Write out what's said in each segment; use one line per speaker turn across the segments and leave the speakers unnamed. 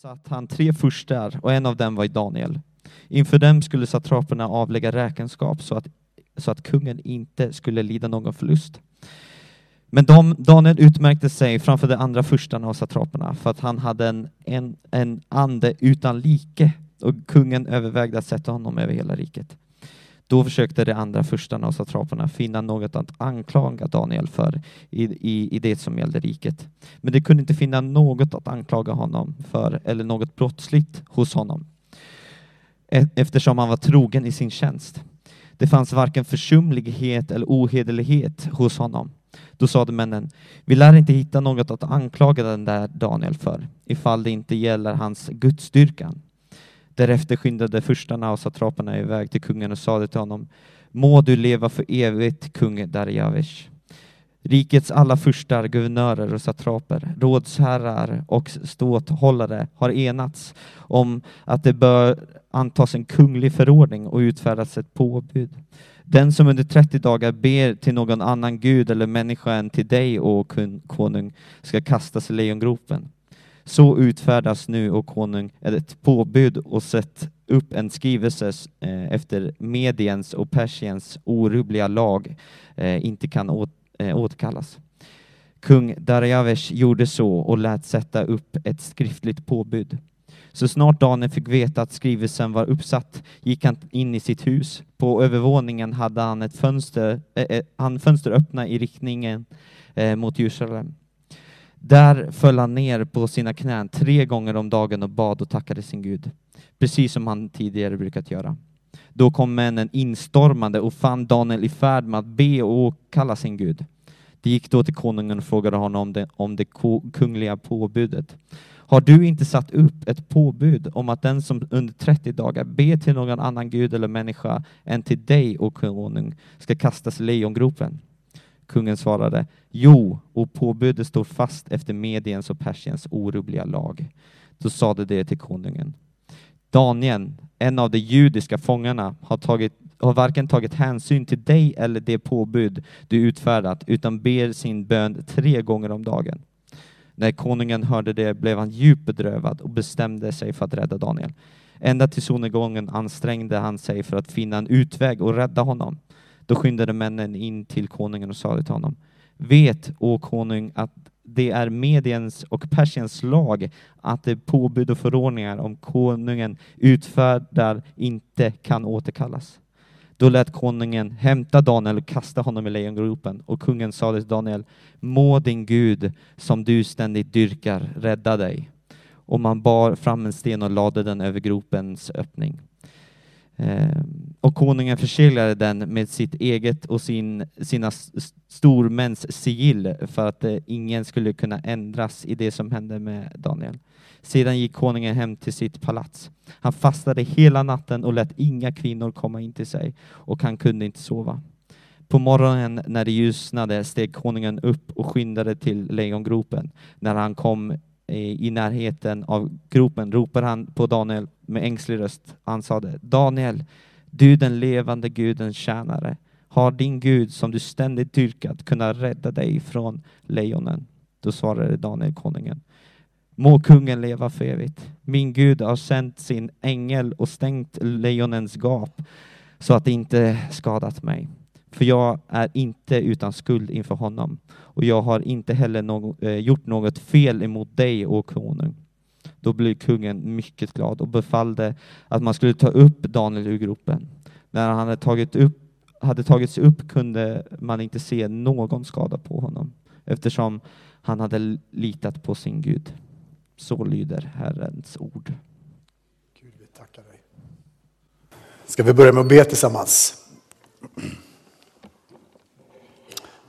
satt han tre furstar och en av dem var Daniel. Inför dem skulle satraperna avlägga räkenskap så att, så att kungen inte skulle lida någon förlust. Men de, Daniel utmärkte sig framför de andra furstarna och satraperna för att han hade en, en, en ande utan like och kungen övervägde att sätta honom över hela riket. Då försökte de andra furstarna och satraperna finna något att anklaga Daniel för i, i, i det som gällde riket. Men de kunde inte finna något att anklaga honom för eller något brottsligt hos honom e-, eftersom han var trogen i sin tjänst. Det fanns varken försumlighet eller ohederlighet hos honom. Då sade männen, vi lär inte hitta något att anklaga den där Daniel för, ifall det inte gäller hans gudstyrkan. Därefter skyndade furstarna och satraperna iväg till kungen och sade till honom, må du leva för evigt, kung Darjavish. Rikets alla furstar, guvernörer och satraper, rådsherrar och ståthållare har enats om att det bör antas en kunglig förordning och utfärdas ett påbud. Den som under 30 dagar ber till någon annan gud eller människa än till dig, o konung, ska kastas i lejongropen. Så utfärdas nu, och konung, ett påbud och sätt upp en skrivelse eh, efter Mediens och Persiens orubbliga lag eh, inte kan åt, eh, återkallas. Kung Darjavesh gjorde så och lät sätta upp ett skriftligt påbud. Så snart Daniel fick veta att skrivelsen var uppsatt gick han in i sitt hus. På övervåningen hade han ett fönster, äh, han fönster öppna i riktningen eh, mot Jerusalem. Där föll han ner på sina knän tre gånger om dagen och bad och tackade sin Gud, precis som han tidigare brukat göra. Då kom männen instormande och fann Daniel i färd med att be och kalla sin Gud. De gick då till konungen och frågade honom om det, om det kungliga påbudet. Har du inte satt upp ett påbud om att den som under 30 dagar ber till någon annan gud eller människa än till dig, och konung, ska kastas i lejongropen? Kungen svarade, jo, och påbudet står fast efter Mediens och Persiens orubbliga lag. Då sade det till konungen. Daniel, en av de judiska fångarna, har, tagit, har varken tagit hänsyn till dig eller det påbud du utfärdat, utan ber sin bön tre gånger om dagen. När konungen hörde det blev han djupt bedrövad och bestämde sig för att rädda Daniel. Ända till solnedgången ansträngde han sig för att finna en utväg och rädda honom. Då skyndade männen in till konungen och sade till honom, Vet, o konung, att det är Mediens och Persiens lag att det påbud och förordningar om konungen utfärdar inte kan återkallas. Då lät konungen hämta Daniel och kasta honom i lejongropen och kungen sade till Daniel, må din Gud som du ständigt dyrkar rädda dig. Och man bar fram en sten och lade den över gropens öppning. Eh, och konungen förseglade den med sitt eget och sin, sina stormäns sigill för att eh, ingen skulle kunna ändras i det som hände med Daniel. Sedan gick konungen hem till sitt palats. Han fastade hela natten och lät inga kvinnor komma in till sig och han kunde inte sova. På morgonen när det ljusnade steg konungen upp och skyndade till lejongropen. När han kom Eh, i närheten av gropen ropade han på Daniel med ängslig röst. Han sade, Daniel, du den levande Gudens tjänare, har din Gud som du ständigt dyrkat kunnat rädda dig från lejonen? Då svarade Daniel konungen, Må kungen leva för evigt. Min Gud har sänt sin ängel och stängt lejonens gap så att det inte skadat mig. För jag är inte utan skuld inför honom och jag har inte heller no eh, gjort något fel emot dig, o konung. Då blev kungen mycket glad och befallde att man skulle ta upp Daniel ur gropen. När han hade, tagit upp, hade tagits upp kunde man inte se någon skada på honom eftersom han hade litat på sin Gud. Så lyder Herrens ord.
Gud, vi tackar dig. Ska vi börja med att be tillsammans?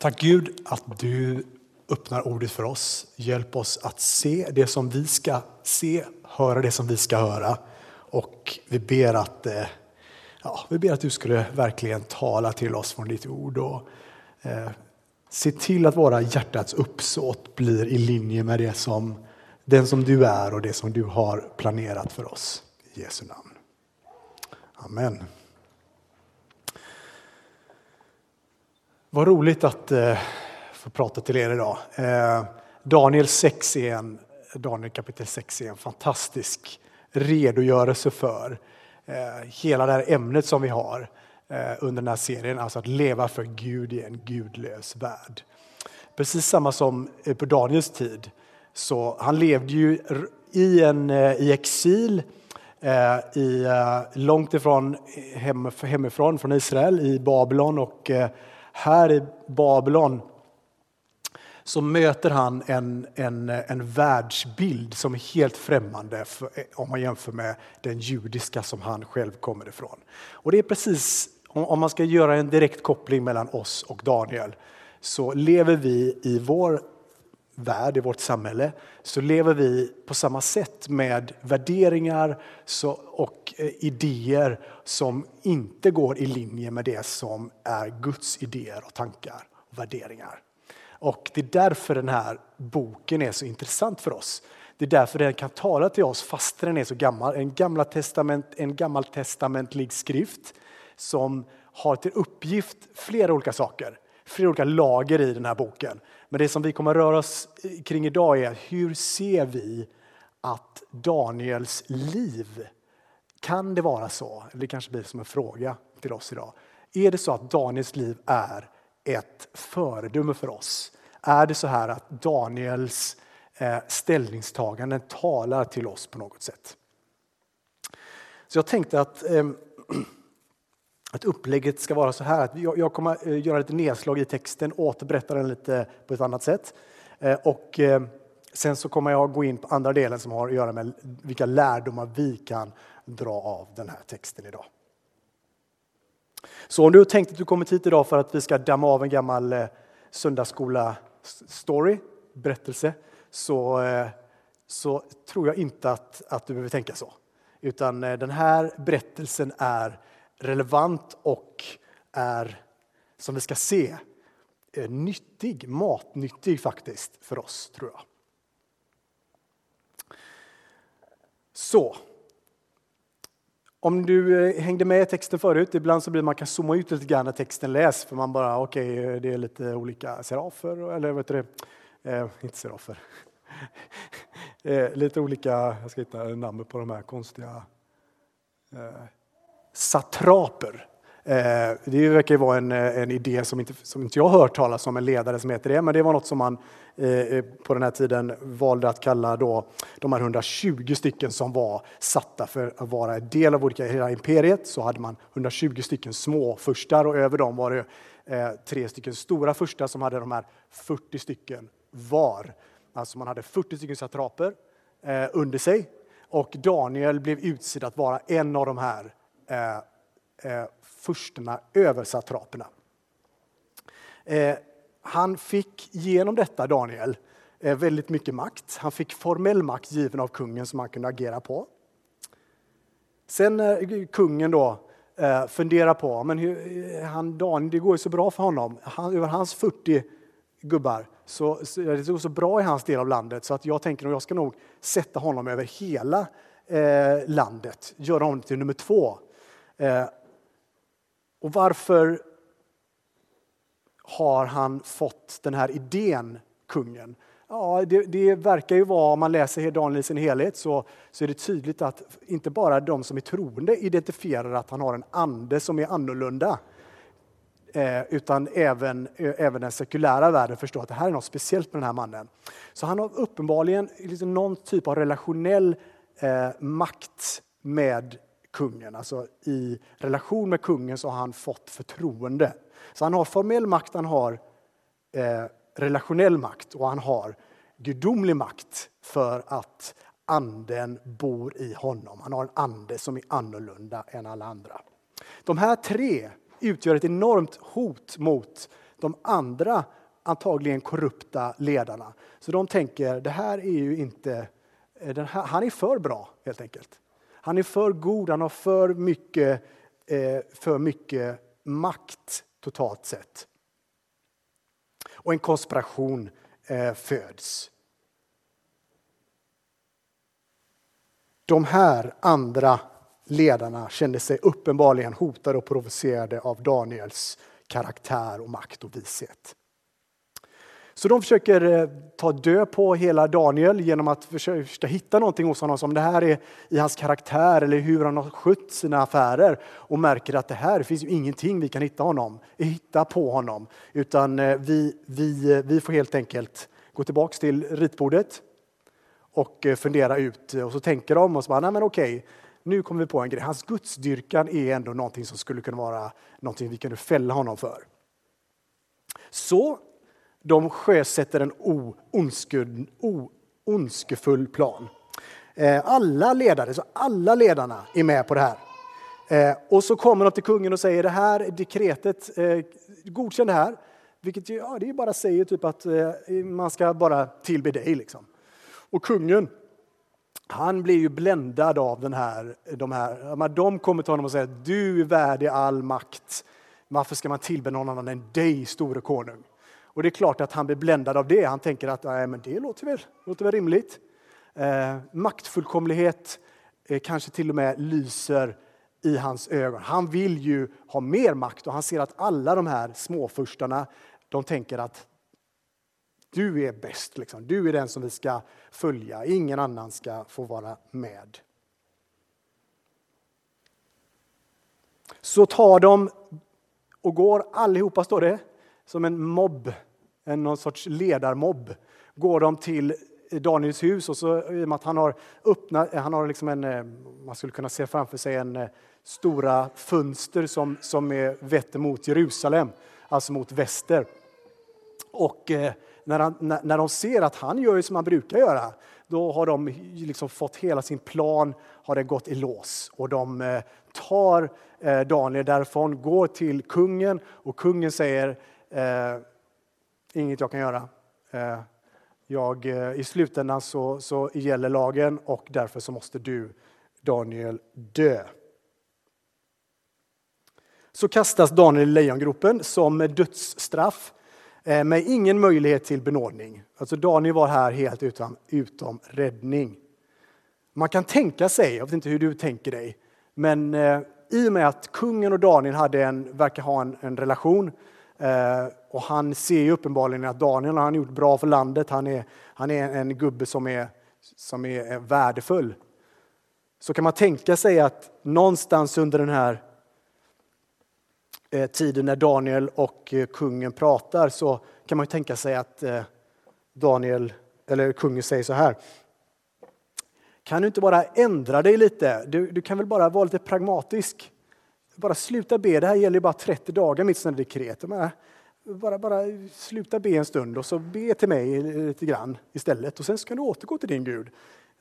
Tack Gud att du öppnar ordet för oss. Hjälp oss att se det som vi ska se, höra det som vi ska höra. Och vi ber att, eh, ja, vi ber att du skulle verkligen tala till oss från ditt ord. Och, eh, se till att våra hjärtats uppsåt blir i linje med det som den som du är och det som du har planerat för oss. I Jesu namn. Amen. Vad roligt att eh, få prata till er idag. Eh, Daniel 6 är en Daniel kapitel 6 är en fantastisk redogörelse för eh, hela det här ämnet som vi har eh, under den här serien, alltså att leva för Gud i en gudlös värld. Precis samma som eh, på Daniels tid. Så han levde ju i, en, i exil i, långt ifrån hem, hemifrån, från Israel, i Babylon. Och här i Babylon så möter han en, en, en världsbild som är helt främmande för, om man jämför med den judiska som han själv kommer ifrån. Och det är precis, om man ska göra en direkt koppling mellan oss och Daniel, så lever vi i vår värld, i vårt samhälle, så lever vi på samma sätt med värderingar och eh, idéer som inte går i linje med det som är Guds idéer och tankar och värderingar. Och det är därför den här boken är så intressant för oss. Det är därför den kan tala till oss fast den är så gammal. En, gamla testament, en gammaltestamentlig skrift som har till uppgift flera olika saker, flera olika lager i den här boken. Men det som vi kommer att röra oss kring idag är hur ser vi att Daniels liv, kan det vara så? Det kanske blir som en fråga till oss idag. Är det så att Daniels liv är ett föredöme för oss? Är det så här att Daniels eh, ställningstaganden talar till oss på något sätt? Så jag tänkte att, ehm, att upplägget ska vara så här att jag kommer eh, göra lite nedslag i texten, återberätta den lite på ett annat sätt. Eh, och eh, sen så kommer jag gå in på andra delen som har att göra med vilka lärdomar vi kan dra av den här texten idag. Så om du har tänkt att du kommit hit idag för att vi ska damma av en gammal söndagsskola-story, berättelse, så, så tror jag inte att, att du behöver tänka så. Utan den här berättelsen är relevant och är, som vi ska se, eh, nyttig, matnyttig faktiskt för oss, tror jag. Så, om du eh, hängde med i texten förut, ibland så blir man kan zooma ut lite grann när texten läs för man bara okej, okay, det är lite olika serafer, eller vet du det, eh, inte serafer. eh, lite olika, jag ska hitta namnet på de här konstiga eh, satraper. Eh, det verkar vara en, eh, en idé som inte, som inte jag har hört talas om, en ledare som heter det, men det var något som man eh, på den här tiden valde att kalla då de här 120 stycken som var satta för att vara en del av olika, hela imperiet. Så hade man 120 stycken små förstar och över dem var det tre stycken stora furstar som hade de här 40 stycken var. Alltså man hade 40 stycken satraper under sig och Daniel blev utsedd att vara en av de här Eh, eh, furstarna över satraperna. Eh, han fick genom detta, Daniel, eh, väldigt mycket makt. Han fick formell makt given av kungen som han kunde agera på. Sen när kungen då eh, funderar på, men hur, han, Daniel, det går ju så bra för honom. Han, över hans 40 gubbar så, så det går så bra i hans del av landet så att jag tänker att jag ska nog sätta honom över hela eh, landet, göra honom till nummer två. Eh, och varför har han fått den här idén, kungen? Ja, det, det, verkar ju vara, om man läser Daniel i sin helhet, så, så är det tydligt att inte bara de som är troende identifierar att han har en ande som är annorlunda, eh, utan även, eh, även den sekulära världen förstår att det här är något speciellt med den här mannen. Så han har uppenbarligen liksom någon typ av relationell eh, makt med kungen. Alltså i relation med kungen så har han fått förtroende. Så han har formell makt, han har eh, relationell makt och han har gudomlig makt för att anden bor i honom. Han har en ande som är annorlunda än alla andra. De här tre utgör ett enormt hot mot de andra antagligen korrupta ledarna. Så de tänker, det här är ju inte, eh, här, han är för bra helt enkelt. Han är för god, han har för mycket, eh, för mycket makt totalt sett. Och en konspiration eh, föds. De här andra ledarna kände sig uppenbarligen hotade och provocerade av Daniels karaktär och makt och vishet. Så de försöker eh, ta död på hela Daniel genom att försöka hitta någonting hos honom som det här är i hans karaktär eller hur han har skött sina affärer och märker att det här finns ju ingenting vi kan hitta, honom, hitta på honom. Utan eh, vi, vi, eh, vi får helt enkelt gå tillbaks till ritbordet och fundera ut. Och så tänker de och så bara, nej men okej, nu kommer vi på en grej. Hans gudsdyrkan är ändå någonting som skulle kunna vara någonting vi kunde fälla honom för. Så de sjösätter en ondskefull plan. Eh, alla ledare, så alla ledarna är med på det här. Eh, och så kommer de till kungen och säger det här dekretet, eh, godkänn det här. Vilket ja, det bara säger typ att man ska bara tillbe dig. Liksom. Och kungen, han blir ju bländad av den här, de här. De kommer till honom och säger att du är värdig all makt. Varför ska man tillbe någon annan än dig, store konung? Och det är klart att han blir bländad av det. Han tänker att Nej, men det låter väl, låter väl rimligt. Eh, maktfullkomlighet eh, kanske till och med lyser i hans ögon. Han vill ju ha mer makt och han ser att alla de här småfurstarna, de tänker att du är bäst, liksom. du är den som vi ska följa. Ingen annan ska få vara med. Så tar de och går allihopa, står det, som en mobb, en någon sorts ledarmobb, går de till Daniels hus och så i och med att han har öppnat, han har liksom en, eh, man skulle kunna se framför sig en eh, stora fönster som, som är vetter mot Jerusalem, alltså mot väster. Och eh, när, han, när, när de ser att han gör som han brukar göra, då har de liksom fått hela sin plan har det gått i lås. Och de eh, tar Daniel därifrån, går till kungen och kungen säger Eh, inget jag kan göra. Eh, jag, eh, I slutändan så, så gäller lagen och därför så måste du, Daniel, dö. Så kastas Daniel i lejongropen som dödsstraff eh, med ingen möjlighet till benådning. Alltså Daniel var här helt utan, utom räddning. Man kan tänka sig, jag vet inte hur du tänker dig, men eh, i och med att kungen och Daniel hade en, verkar ha en, en relation Eh, och han ser ju uppenbarligen att Daniel har gjort bra för landet. Han är, han är en gubbe som är, som är värdefull. Så kan man tänka sig att någonstans under den här eh, tiden när Daniel och eh, kungen pratar så kan man tänka sig att Daniel, eller kungen säger så här. Kan du inte bara ändra dig lite? Du, du kan väl bara vara lite pragmatisk? Bara sluta be, det här gäller bara 30 dagar mitt sådana dekret. Bara, bara sluta be en stund och så be till mig lite grann istället och sen ska du återgå till din Gud.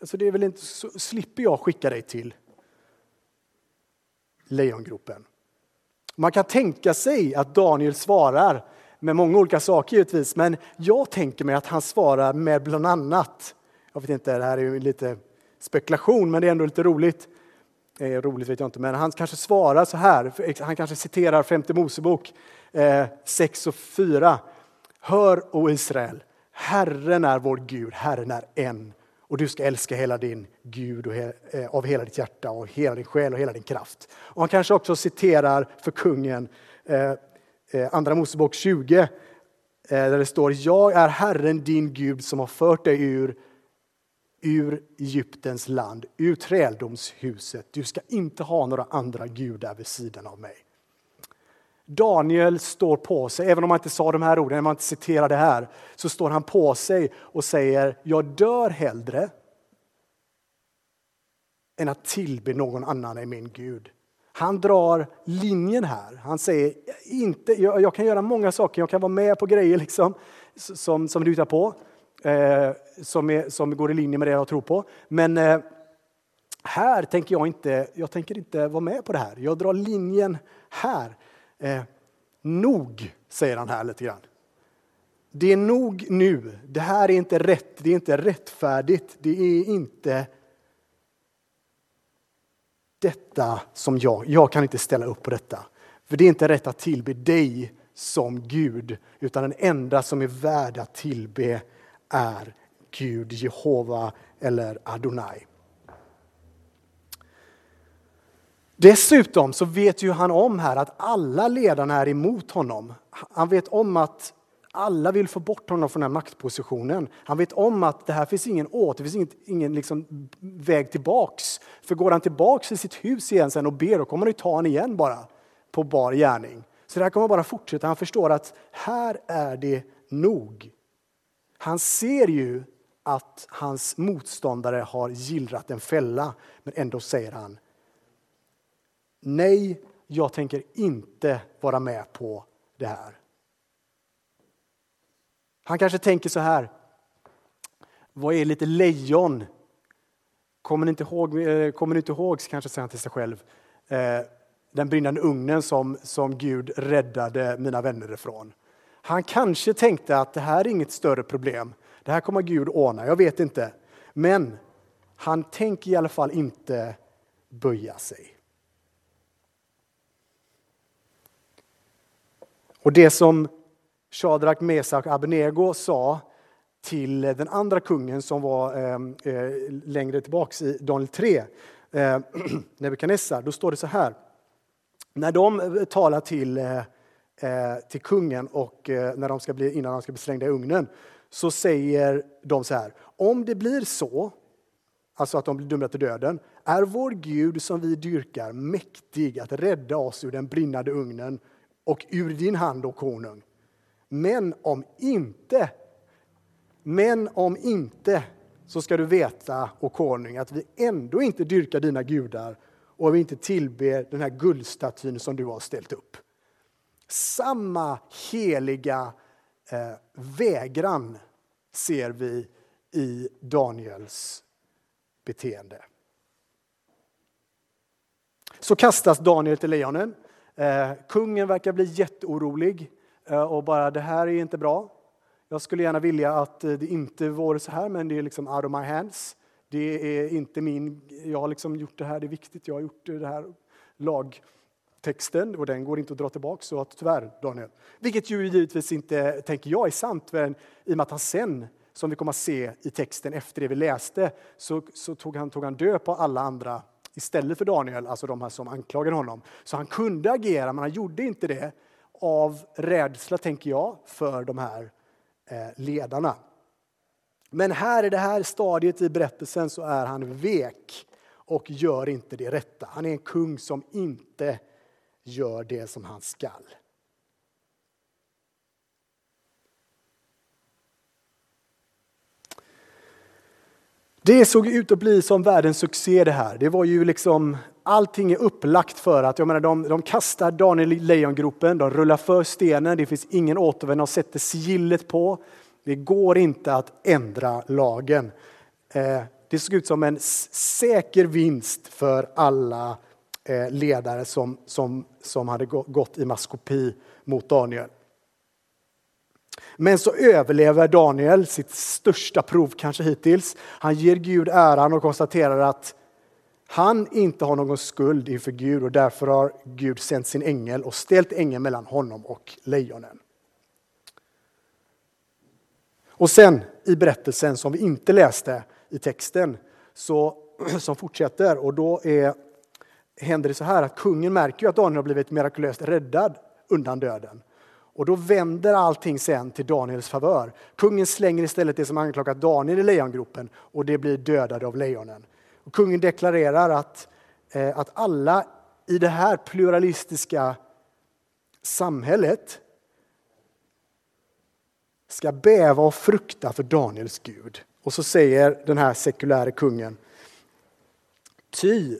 Alltså det är väl inte, så slipper jag skicka dig till lejongropen. Man kan tänka sig att Daniel svarar med många olika saker givetvis, men jag tänker mig att han svarar med bland annat, jag vet inte, det här är ju lite spekulation, men det är ändå lite roligt är roligt vet jag inte, men han kanske svarar så här, han kanske citerar femte Mosebok eh, 6 och 4. Hör, o Israel, Herren är vår Gud, Herren är en. Och du ska älska hela din Gud och he, eh, av hela ditt hjärta och hela din själ och hela din kraft. Och han kanske också citerar för kungen eh, eh Andra Mosebok 20 eh, där det står Jag är Herren din Gud som har fört dig ur ur Egyptens land, ur träldomshuset. Du ska inte ha några andra gudar vid sidan av mig. Daniel står på sig, även om han inte sa de här orden, man inte citerar det här, så står han på sig och säger, jag dör hellre än att tillbe någon annan än min Gud. Han drar linjen här. Han säger, inte, jag, jag kan göra många saker, jag kan vara med på grejer liksom, som, som du hittar på eh, som, är, som går i linje med det jag tror på. Men eh, här tänker jag inte, jag tänker inte vara med på det här. Jag drar linjen här. Eh, nog, säger han här lite grann. Det är nog nu. Det här är inte rätt, det är inte rättfärdigt, det är inte detta som jag, jag kan inte ställa upp på detta. För det är inte rätt att tillbe dig som Gud, utan den enda som är värd att tillbe är Gud, Jehova eller Adonai. Dessutom så vet ju han om här att alla ledarna är emot honom. Han vet om att Alla vill få bort honom från den här maktpositionen. Han vet om att det här finns ingen åt, det finns ingen, ingen liksom väg tillbaks. För går han tillbaks till sitt hus igen sen och ber, då kommer han ju ta honom igen bara på bar gärning. Så det här kommer bara fortsätta. Han förstår att här är det nog. Han ser ju att hans motståndare har gillrat en fälla, men ändå säger han Nej, jag tänker inte vara med på det här. Han kanske tänker så här. Vad är lite lejon? Kommer ni inte ihåg, eh, kommer ni inte ihåg kanske säger han till sig själv, eh, den brinnande ugnen som, som Gud räddade mina vänner ifrån. Han kanske tänkte att det här är inget större problem. Det här kommer Gud ordna, jag vet inte. Men han tänker i alla fall inte böja sig. Och det som Shadrach, Mesak och Abednego sa till den andra kungen som var ehm, eh, längre tillbaks i Daniel 3, eh, Nebukadnessar, då står det så här. När de talar till, eh Eh, till kungen och eh, när de ska bli, innan de ska bli slängda i ugnen så säger de så här. Om det blir så, alltså att de blir dömda till döden, är vår Gud som vi dyrkar mäktig att rädda oss ur den brinnande ugnen och ur din hand, o konung. Men om inte, men om inte, så ska du veta, o konung, att vi ändå inte dyrkar dina gudar och vi inte tillber den här guldstatyn som du har ställt upp. Samma heliga eh, vägran ser vi i Daniels beteende. Så kastas Daniel till lejonen. Eh, kungen verkar bli jätteorolig eh, och bara det här är inte bra. Jag skulle gärna vilja att eh, det inte vore så här, men det är liksom out of my hands. Det är inte min, jag har liksom gjort det här, det är viktigt, jag har gjort det här Texten och den går inte att dra tillbaka. Så att, tyvärr, Daniel. Vilket ju givetvis inte, tänker jag, är sant, men i och med att han sen, som vi kommer att se i texten efter det vi läste, så, så tog, han, tog han död på alla andra istället för Daniel, alltså de här som anklagade honom. Så han kunde agera, men han gjorde inte det av rädsla, tänker jag, för de här eh, ledarna. Men här i det här stadiet i berättelsen så är han vek och gör inte det rätta. Han är en kung som inte gör det som han skall. Det såg ut att bli som världens succé det här. Det var ju liksom, allting är upplagt för att, jag menar de, de kastar Daniel i lejongropen, de rullar för stenen, det finns ingen återvändo, de sätter sigillet på. Det går inte att ändra lagen. Eh, det såg ut som en säker vinst för alla Eh, ledare som, som, som hade gått i maskopi mot Daniel. Men så överlever Daniel sitt största prov kanske hittills. Han ger Gud äran och konstaterar att han inte har någon skuld inför Gud och därför har Gud sänt sin ängel och ställt ängeln mellan honom och lejonen. Och sen i berättelsen som vi inte läste i texten, så, som fortsätter, och då är, händer det så här att kungen märker att Daniel har blivit mirakulöst räddad undan döden. Och då vänder allting sen till Daniels favör. Kungen slänger istället det som anklagat Daniel i lejongropen och det blir dödade av lejonen. Och kungen deklarerar att, eh, att alla i det här pluralistiska samhället ska bäva och frukta för Daniels Gud. Och så säger den här sekuläre kungen, ty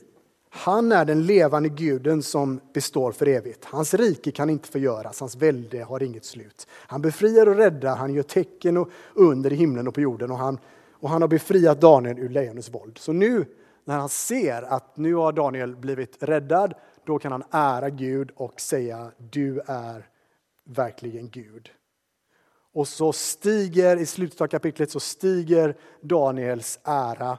han är den levande guden som består för evigt. Hans rike kan inte förgöras, hans välde har inget slut. Han befriar och räddar, han gör tecken och under i himlen och på jorden och han, och han har befriat Daniel ur lejonets våld. Så nu när han ser att nu har Daniel blivit räddad, då kan han ära Gud och säga du är verkligen Gud. Och så stiger, i slutet av kapitlet, så stiger Daniels ära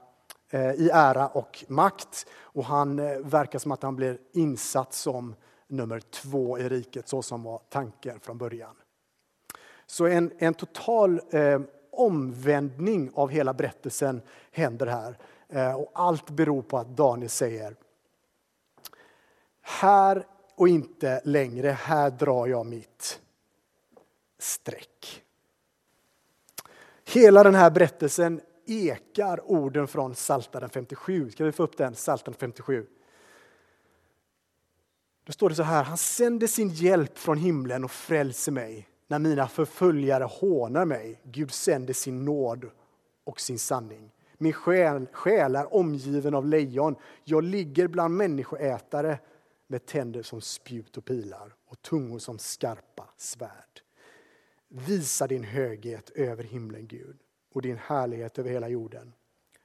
Eh, i ära och makt. Och han eh, verkar som att han blir insatt som nummer två i riket, så som var tanken från början. Så en, en total eh, omvändning av hela berättelsen händer här. Eh, och allt beror på att Daniel säger här och inte längre, här drar jag mitt streck. Hela den här berättelsen ekar orden från Psaltaren 57. Ska vi få upp den? Saltaren 57. Då står det så här, han sänder sin hjälp från himlen och frälser mig när mina förföljare hånar mig. Gud sänder sin nåd och sin sanning. Min själ, själ är omgiven av lejon. Jag ligger bland människoätare med tänder som spjut och pilar och tungor som skarpa svärd. Visa din höghet över himlen, Gud, och din härlighet över hela jorden.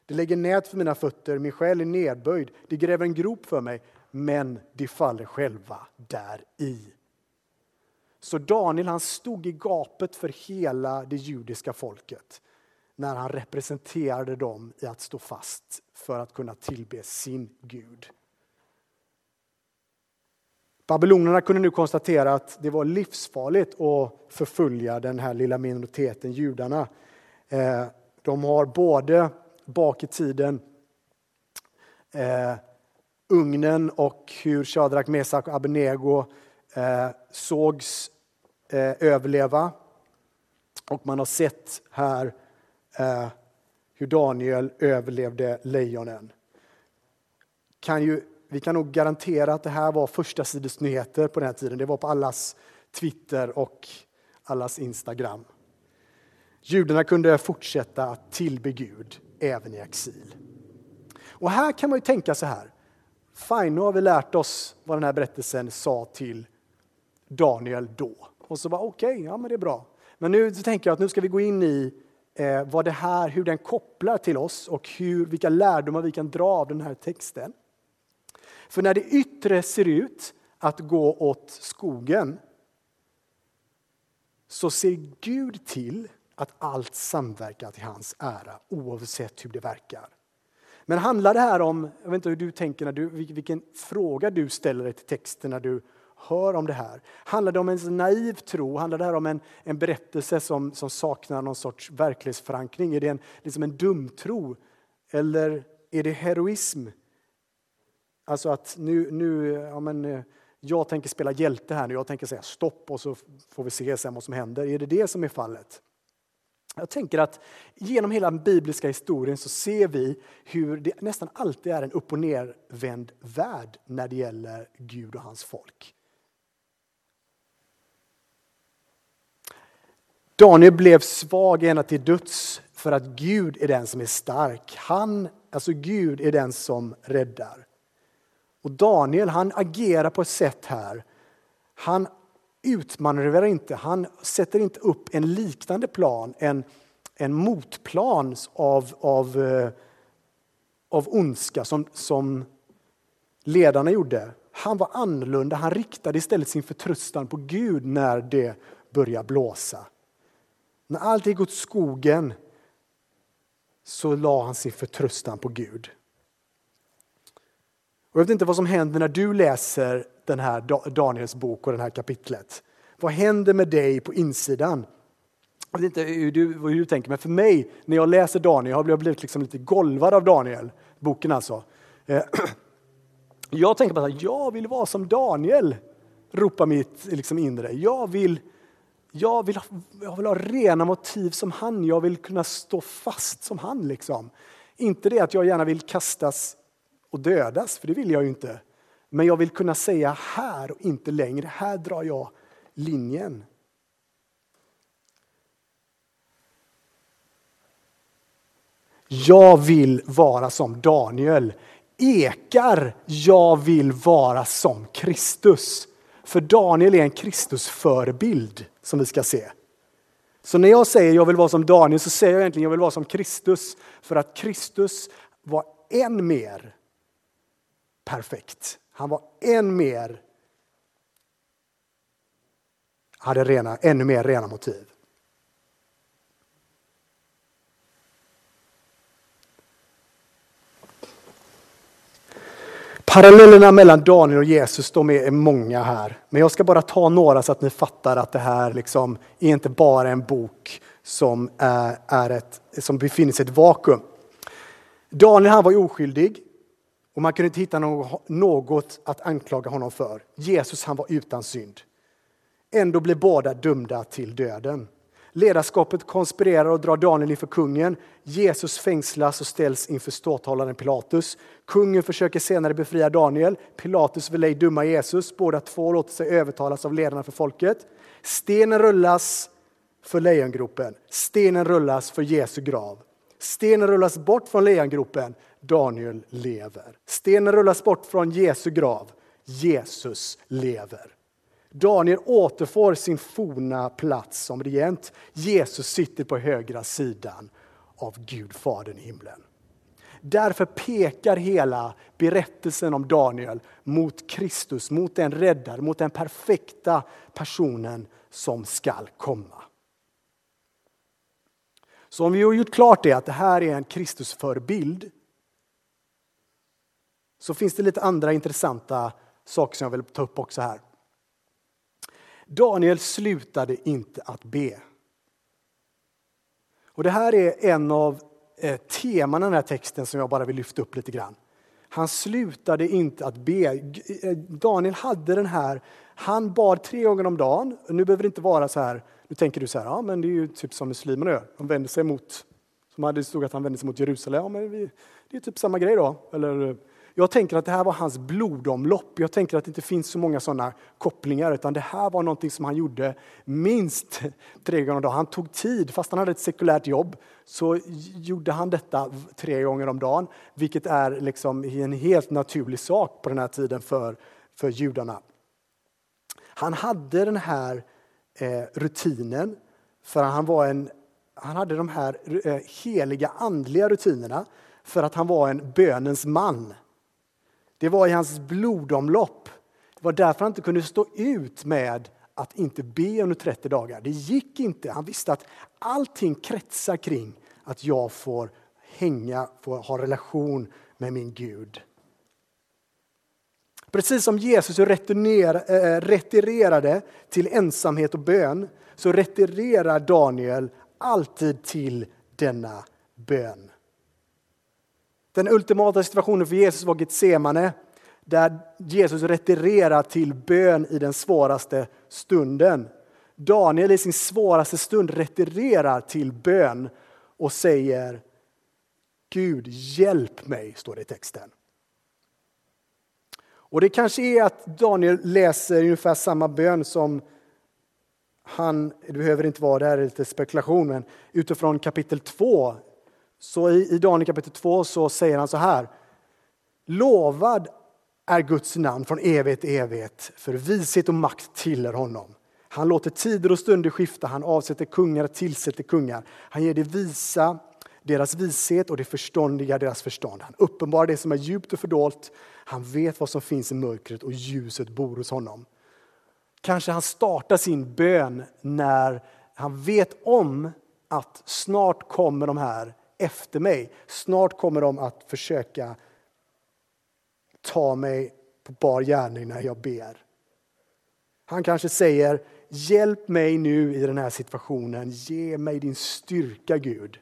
Det lägger nät för mina fötter, min själ är nedböjd. Det gräver en grop för mig, men de faller själva där i. Så Daniel han stod i gapet för hela det judiska folket när han representerade dem i att stå fast för att kunna tillbe sin Gud. Babylonerna kunde nu konstatera att det var livsfarligt att förfölja den här lilla minoriteten judarna. Eh, de har både bak i tiden eh, ugnen och hur Shadrach, Mesak och Abednego eh, sågs eh, överleva. Och man har sett här eh, hur Daniel överlevde lejonen. Kan ju vi kan nog garantera att det här var första nyheter på den här tiden. Det var på allas Twitter och allas Instagram. Judarna kunde fortsätta att tillbe Gud även i exil. Och här kan man ju tänka så här. Fine, nu har vi lärt oss vad den här berättelsen sa till Daniel då. Och så var okej, okay, ja men det är bra. Men nu tänker jag att nu ska vi gå in i eh, vad det här, hur den kopplar till oss och hur, vilka lärdomar vi kan dra av den här texten. För när det yttre ser ut att gå åt skogen så ser Gud till att allt samverkar till hans ära oavsett hur det verkar. Men handlar det här om, jag vet inte hur du tänker, när du, vilken fråga du ställer dig till texten när du hör om det här. Handlar det om en naiv tro? Handlar det här om en, en berättelse som, som saknar någon sorts verklighetsförankring? Är det en, liksom en dumtro? Eller är det heroism? Alltså att nu, nu ja men, eh, jag tänker spela hjälte här nu, jag tänker säga stopp och så får vi se sen vad som händer. Är det det som är fallet? Jag tänker att genom hela den bibliska historien så ser vi hur det nästan alltid är en upp och nervänd värld när det gäller Gud och hans folk. Daniel blev svag ända till döds för att Gud är den som är stark. Han, alltså Gud är den som räddar. Och Daniel han agerar på ett sätt här. Han utmanövrerar inte, han sätter inte upp en liknande plan, en, en motplan av, av, eh, av ondska som, som ledarna gjorde. Han var annorlunda, han riktade istället sin förtröstan på Gud när det började blåsa. När allt gick åt skogen så la han sin förtröstan på Gud. Och jag vet inte vad som händer när du läser den här Daniels bok och det här kapitlet. Vad händer med dig på insidan? Jag vet inte hur du, hur du tänker, men för mig när jag läser Daniel, jag har blivit liksom lite golvad av Daniel, boken alltså. Eh, jag tänker bara att jag vill vara som Daniel, ropar mitt liksom inre. Jag vill, jag, vill ha, jag vill ha rena motiv som han, jag vill kunna stå fast som han. Liksom. Inte det att jag gärna vill kastas och dödas, för det vill jag ju inte. Men jag vill kunna säga här och inte längre. Här drar jag linjen. Jag vill vara som Daniel. Ekar, jag vill vara som Kristus. För Daniel är en Kristusförebild som vi ska se. Så när jag säger jag vill vara som Daniel så säger jag egentligen jag vill vara som Kristus. För att Kristus var än mer perfekt. Han var än mer hade rena, ännu mer rena motiv. Parallellerna mellan Daniel och Jesus de är många här. Men jag ska bara ta några så att ni fattar att det här liksom är inte bara en bok som, är ett, som befinner sig i ett vakuum. Daniel han var oskyldig. Och man kunde inte hitta något att anklaga honom för. Jesus han var utan synd. Ändå blir båda dömda till döden. Ledarskapet konspirerar och drar Daniel inför kungen. Jesus fängslas och ställs inför ståthållaren Pilatus. Kungen försöker senare befria Daniel. Pilatus vill ej döma Jesus. Båda två låter sig övertalas av ledarna för folket. Stenen rullas för lejongropen. Stenen rullas för Jesu grav. Stenen rullas bort från lejongropen. Daniel lever. Stenen rullas bort från Jesu grav. Jesus lever. Daniel återfår sin forna plats som regent. Jesus sitter på högra sidan av Gud, Fadern i himlen. Därför pekar hela berättelsen om Daniel mot Kristus, mot den räddare, mot den perfekta personen som skall komma. Så om vi har gjort klart det, att det här är en Kristusförebild, så finns det lite andra intressanta saker som jag vill ta upp också här. Daniel slutade inte att be. Och Det här är en av eh, teman i den här texten som jag bara vill lyfta upp lite grann. Han slutade inte att be. Eh, Daniel hade den här, han bad tre gånger om dagen. Nu behöver det inte vara så här, nu tänker du så här, ja men det är ju typ som muslimerna gör. De vänder sig mot, som hade stod att han vände sig mot Jerusalem. Ja, men vi, det är typ samma grej då. Eller jag tänker att det här var hans blodomlopp. Jag tänker att det inte finns så många sådana kopplingar, utan det här var någonting som han gjorde minst tre gånger om dagen. Han tog tid, fast han hade ett sekulärt jobb, så gjorde han detta tre gånger om dagen, vilket är liksom en helt naturlig sak på den här tiden för, för judarna. Han hade den här eh, rutinen, för han, var en, han hade de här eh, heliga andliga rutinerna, för att han var en bönens man. Det var i hans blodomlopp. Det var därför han inte kunde stå ut med att inte be under 30 dagar. Det gick inte. Han visste att allting kretsar kring att jag får hänga, får ha relation med min Gud. Precis som Jesus eh, retirerade till ensamhet och bön så retirerar Daniel alltid till denna bön. Den ultimata situationen för Jesus var Getsemane där Jesus retirerar till bön i den svåraste stunden. Daniel i sin svåraste stund retirerar till bön och säger Gud, hjälp mig, står det i texten. Och Det kanske är att Daniel läser ungefär samma bön som han, det behöver inte vara, det här är lite spekulation, men utifrån kapitel 2 så i, i Daniel kapitel 2 så säger han så här. Lovad är Guds namn från evighet till evighet, för vishet och makt tillhör honom. Han låter tider och stunder skifta, han avsätter kungar och tillsätter kungar. Han ger det visa deras vishet och det förståndiga deras förstånd. Han uppenbarar det som är djupt och fördolt. Han vet vad som finns i mörkret och ljuset bor hos honom. Kanske han startar sin bön när han vet om att snart kommer de här efter mig. Snart kommer de att försöka ta mig på bar gärning när jag ber. Han kanske säger, hjälp mig nu i den här situationen. Ge mig din styrka, Gud.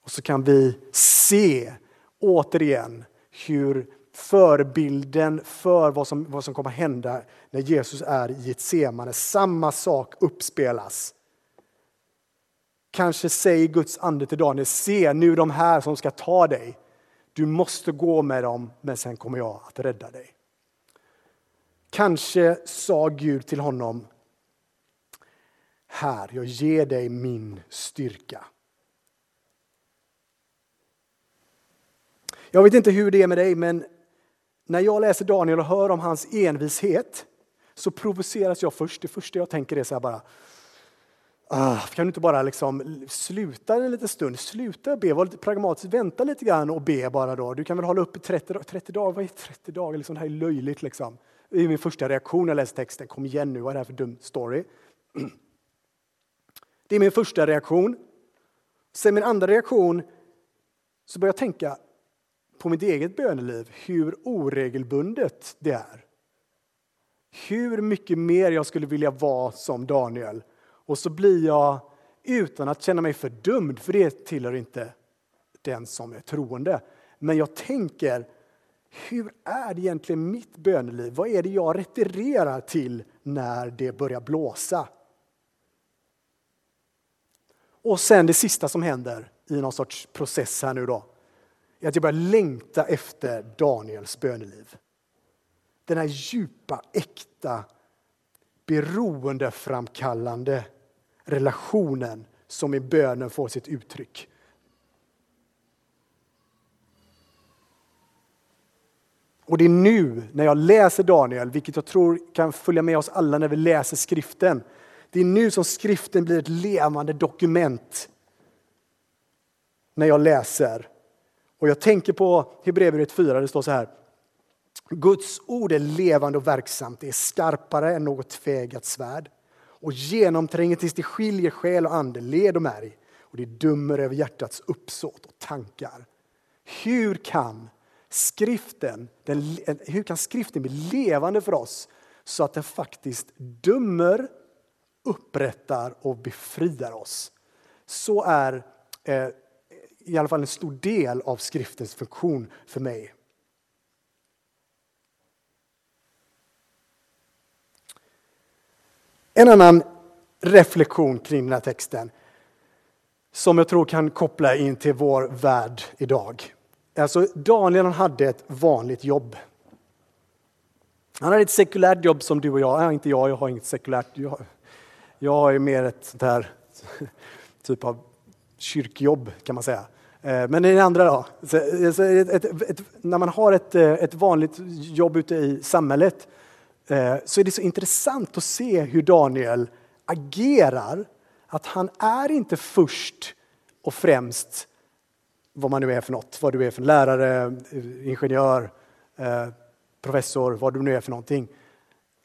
Och så kan vi se återigen hur förebilden för vad som, vad som kommer att hända när Jesus är i ett semane. Samma sak uppspelas Kanske säger Guds ande till Daniel, se nu de här som ska ta dig. Du måste gå med dem, men sen kommer jag att rädda dig. Kanske sa Gud till honom, här, jag ger dig min styrka. Jag vet inte hur det är med dig, men när jag läser Daniel och hör om hans envishet så provoceras jag först. Det första jag tänker är så här bara, Ah, kan du inte bara liksom sluta en liten stund, sluta be, var lite pragmatisk, vänta lite grann och be bara då. Du kan väl hålla upp i 30, 30 dagar, vad är 30 dagar? Liksom, det här är löjligt liksom. Det är min första reaktion när jag läser texten, kom igen nu, vad är det här för dum story? Det är min första reaktion. Sen min andra reaktion så börjar jag tänka på mitt eget böneliv, hur oregelbundet det är. Hur mycket mer jag skulle vilja vara som Daniel och så blir jag, utan att känna mig fördömd, för det tillhör inte den som är troende. Men jag tänker hur är det egentligen mitt böneliv? Vad är det jag retirerar till när det börjar blåsa? Och sen det sista som händer i någon sorts process här nu då, är att jag börjar längta efter Daniels böneliv. Den här djupa, äkta, beroendeframkallande relationen som i bönen får sitt uttryck. Och det är nu när jag läser Daniel, vilket jag tror kan följa med oss alla när vi läser skriften. Det är nu som skriften blir ett levande dokument. När jag läser. Och jag tänker på Hebreerbrevet 4, det står så här. Guds ord är levande och verksamt, det är skarpare än något tvegat svärd och genomtränger tills det skiljer själ och ande, led och märg och det dömer över hjärtats uppsåt och tankar. Hur kan skriften, den, hur kan skriften bli levande för oss så att den faktiskt dömer, upprättar och befriar oss? Så är eh, i alla fall en stor del av skriftens funktion för mig. En annan reflektion kring den här texten som jag tror kan koppla in till vår värld idag. Alltså Daniel hade ett vanligt jobb. Han hade ett sekulärt jobb som du och jag. Nej, inte jag, jag har inget sekulärt. Jag, jag har mer ett sånt här typ av kyrkjobb kan man säga. Eh, men men den andra då. Ett, ett, ett, när man har ett, eh, ett vanligt jobb ute i samhället Eh, så är det så intressant att se hur Daniel agerar. Att han är inte först och främst vad man nu är för något, vad du är för lärare, eh, ingenjör, eh, professor, vad du nu är för någonting.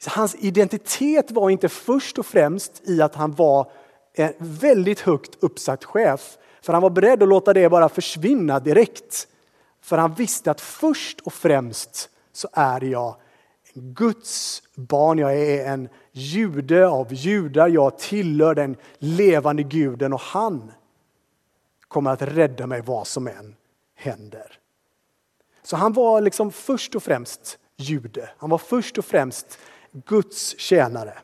Hans identitet var inte först och främst i att han var en väldigt högt uppsatt chef för han var beredd att låta det bara försvinna direkt. För han visste att först och främst så är jag Guds barn. Jag är en jude av judar. Jag tillhör den levande guden och han kommer att rädda mig vad som än händer. Så han var liksom först och främst jude. Han var först och främst Guds tjänare.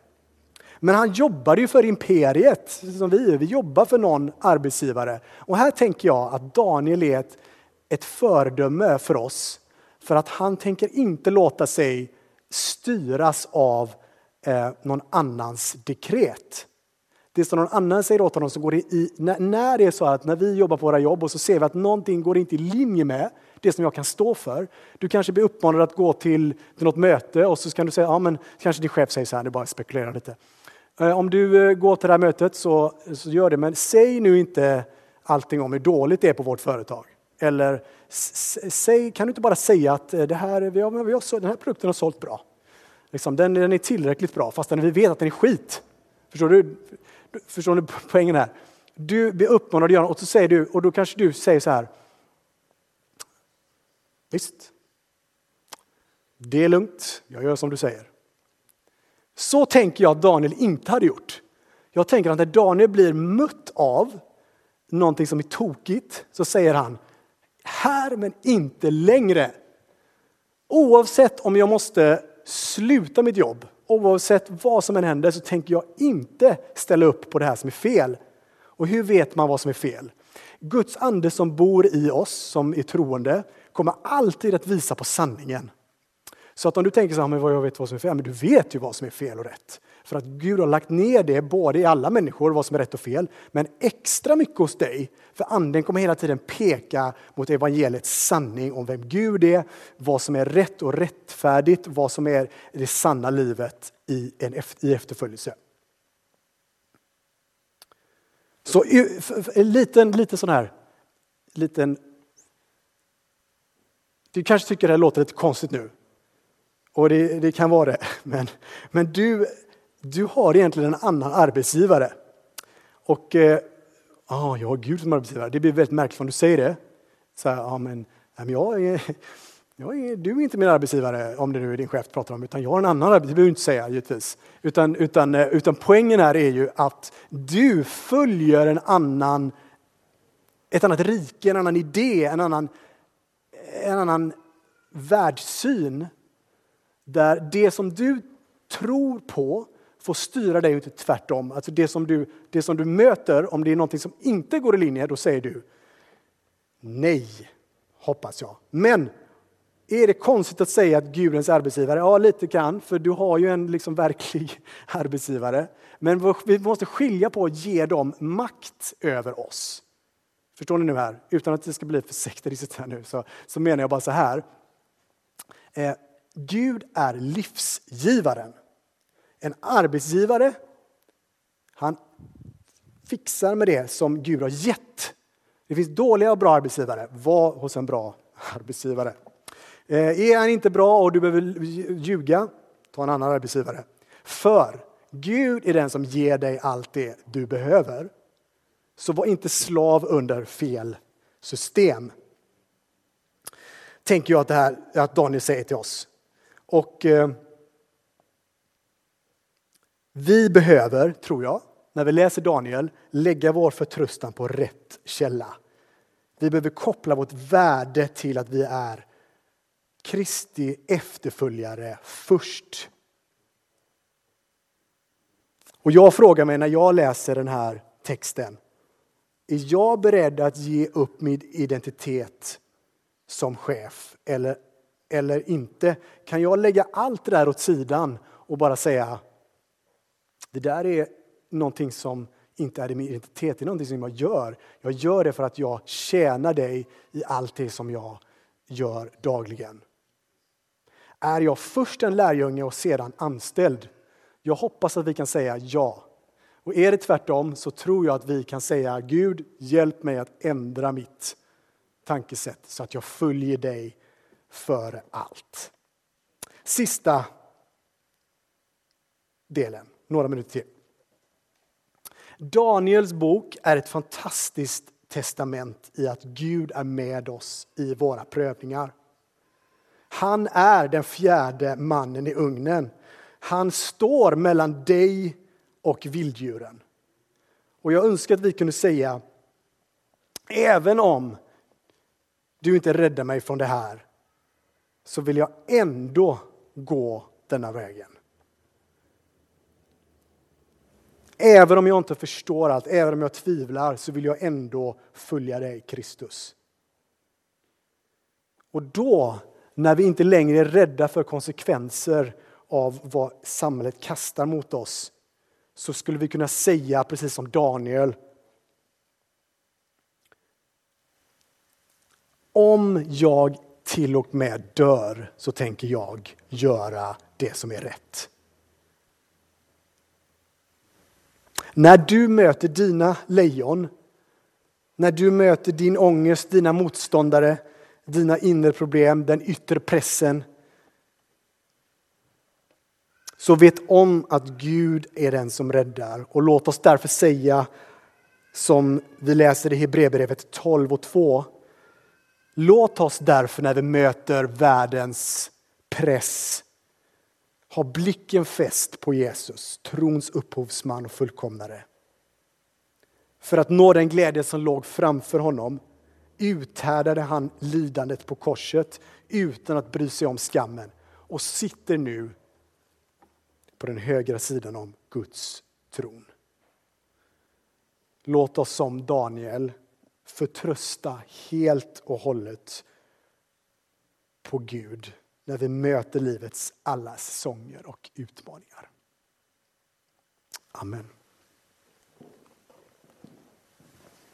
Men han jobbade ju för imperiet, som vi Vi jobbar för någon arbetsgivare. Och här tänker jag att Daniel är ett, ett föredöme för oss. För att han tänker inte låta sig styras av eh, någon annans dekret. Det som någon annan säger åt honom, som går i, när, när det är så att när vi jobbar på våra jobb och så ser vi att någonting går inte i linje med det som jag kan stå för. Du kanske blir uppmanad att gå till, till något möte och så kan du säga, ja men kanske din chef säger så här, det bara spekulerar lite. Eh, om du eh, går till det här mötet så, så gör det, men säg nu inte allting om hur dåligt det är på vårt företag. Eller säg, kan du inte bara säga att eh, det här, vi har, vi har, den här produkten har sålt bra. Liksom, den, den är tillräckligt bra fastän vi vet att den är skit. Förstår du, förstår du poängen här? Du blir uppmanad att göra och så säger du, och då kanske du säger så här. Visst, det är lugnt, jag gör som du säger. Så tänker jag att Daniel inte hade gjort. Jag tänker att när Daniel blir mött av någonting som är tokigt så säger han här men inte längre. Oavsett om jag måste sluta mitt jobb, oavsett vad som än händer så tänker jag inte ställa upp på det här som är fel. Och hur vet man vad som är fel? Guds ande som bor i oss som är troende kommer alltid att visa på sanningen. Så att om du tänker så här, men vad jag vet vad som är fel, men du vet ju vad som är fel och rätt. För att Gud har lagt ner det både i alla människor, vad som är rätt och fel, men extra mycket hos dig. För anden kommer hela tiden peka mot evangeliets sanning om vem Gud är, vad som är rätt och rättfärdigt, vad som är det sanna livet i, en, i efterföljelse. Så en liten, liten sån här, liten du kanske tycker det här låter lite konstigt nu. Och det, det, kan vara det. Men, men du, du har egentligen en annan arbetsgivare. Och eh, ah, jag har Gud som arbetsgivare. Det blir väldigt märkligt om du säger det. Så här, ah, men, men jag är, jag är, du är inte min arbetsgivare, om det nu är din chef pratar om, utan jag har en annan arbetsgivare. Det behöver du inte säga givetvis. Utan, utan, eh, utan poängen här är ju att du följer en annan, ett annat rike, en annan idé, en annan, en annan världssyn där det som du tror på får styra dig och inte tvärtom. Alltså det som, du, det som du möter, om det är någonting som inte går i linje, då säger du nej, hoppas jag. Men är det konstigt att säga att Gud är ens arbetsgivare? Ja, lite kan, för du har ju en liksom verklig arbetsgivare. Men vi måste skilja på att ge dem makt över oss. Förstår ni nu här? Utan att det ska bli för sekteristiskt här nu så, så menar jag bara så här. Eh, Gud är livsgivaren. En arbetsgivare, han fixar med det som Gud har gett. Det finns dåliga och bra arbetsgivare. Var hos en bra arbetsgivare. Eh, är han inte bra och du behöver ljuga, ta en annan arbetsgivare. För Gud är den som ger dig allt det du behöver. Så var inte slav under fel system. Tänker jag att, det här, att Daniel säger till oss. Och eh, vi behöver, tror jag, när vi läser Daniel, lägga vår förtröstan på rätt källa. Vi behöver koppla vårt värde till att vi är Kristi efterföljare först. Och jag frågar mig när jag läser den här texten, är jag beredd att ge upp min identitet som chef eller, eller inte? Kan jag lägga allt det där åt sidan och bara säga det där är någonting som inte är min identitet, det är någonting som jag gör. Jag gör det för att jag tjänar dig i allt det som jag gör dagligen. Är jag först en lärjunge och sedan anställd? Jag hoppas att vi kan säga ja. Och är det tvärtom så tror jag att vi kan säga Gud, hjälp mig att ändra mitt tankesätt så att jag följer dig före allt. Sista delen, några minuter till. Daniels bok är ett fantastiskt testament i att Gud är med oss i våra prövningar. Han är den fjärde mannen i ugnen. Han står mellan dig och vilddjuren. Och jag önskar att vi kunde säga, även om du inte räddar mig från det här, så vill jag ändå gå denna vägen. Även om jag inte förstår allt, även om jag tvivlar, så vill jag ändå följa dig, Kristus. Och då, när vi inte längre är rädda för konsekvenser av vad samhället kastar mot oss, så skulle vi kunna säga, precis som Daniel, om jag till och med dör så tänker jag göra det som är rätt. När du möter dina lejon, när du möter din ångest, dina motståndare, dina inre problem, den yttre pressen. Så vet om att Gud är den som räddar och låt oss därför säga som vi läser i Hebreerbrevet 12 och 2. Låt oss därför när vi möter världens press ha blicken fäst på Jesus, trons upphovsman och fullkomnare. För att nå den glädje som låg framför honom uthärdade han lidandet på korset utan att bry sig om skammen och sitter nu på den högra sidan om Guds tron. Låt oss som Daniel förtrösta helt och hållet på Gud när vi möter livets alla säsonger och utmaningar. Amen.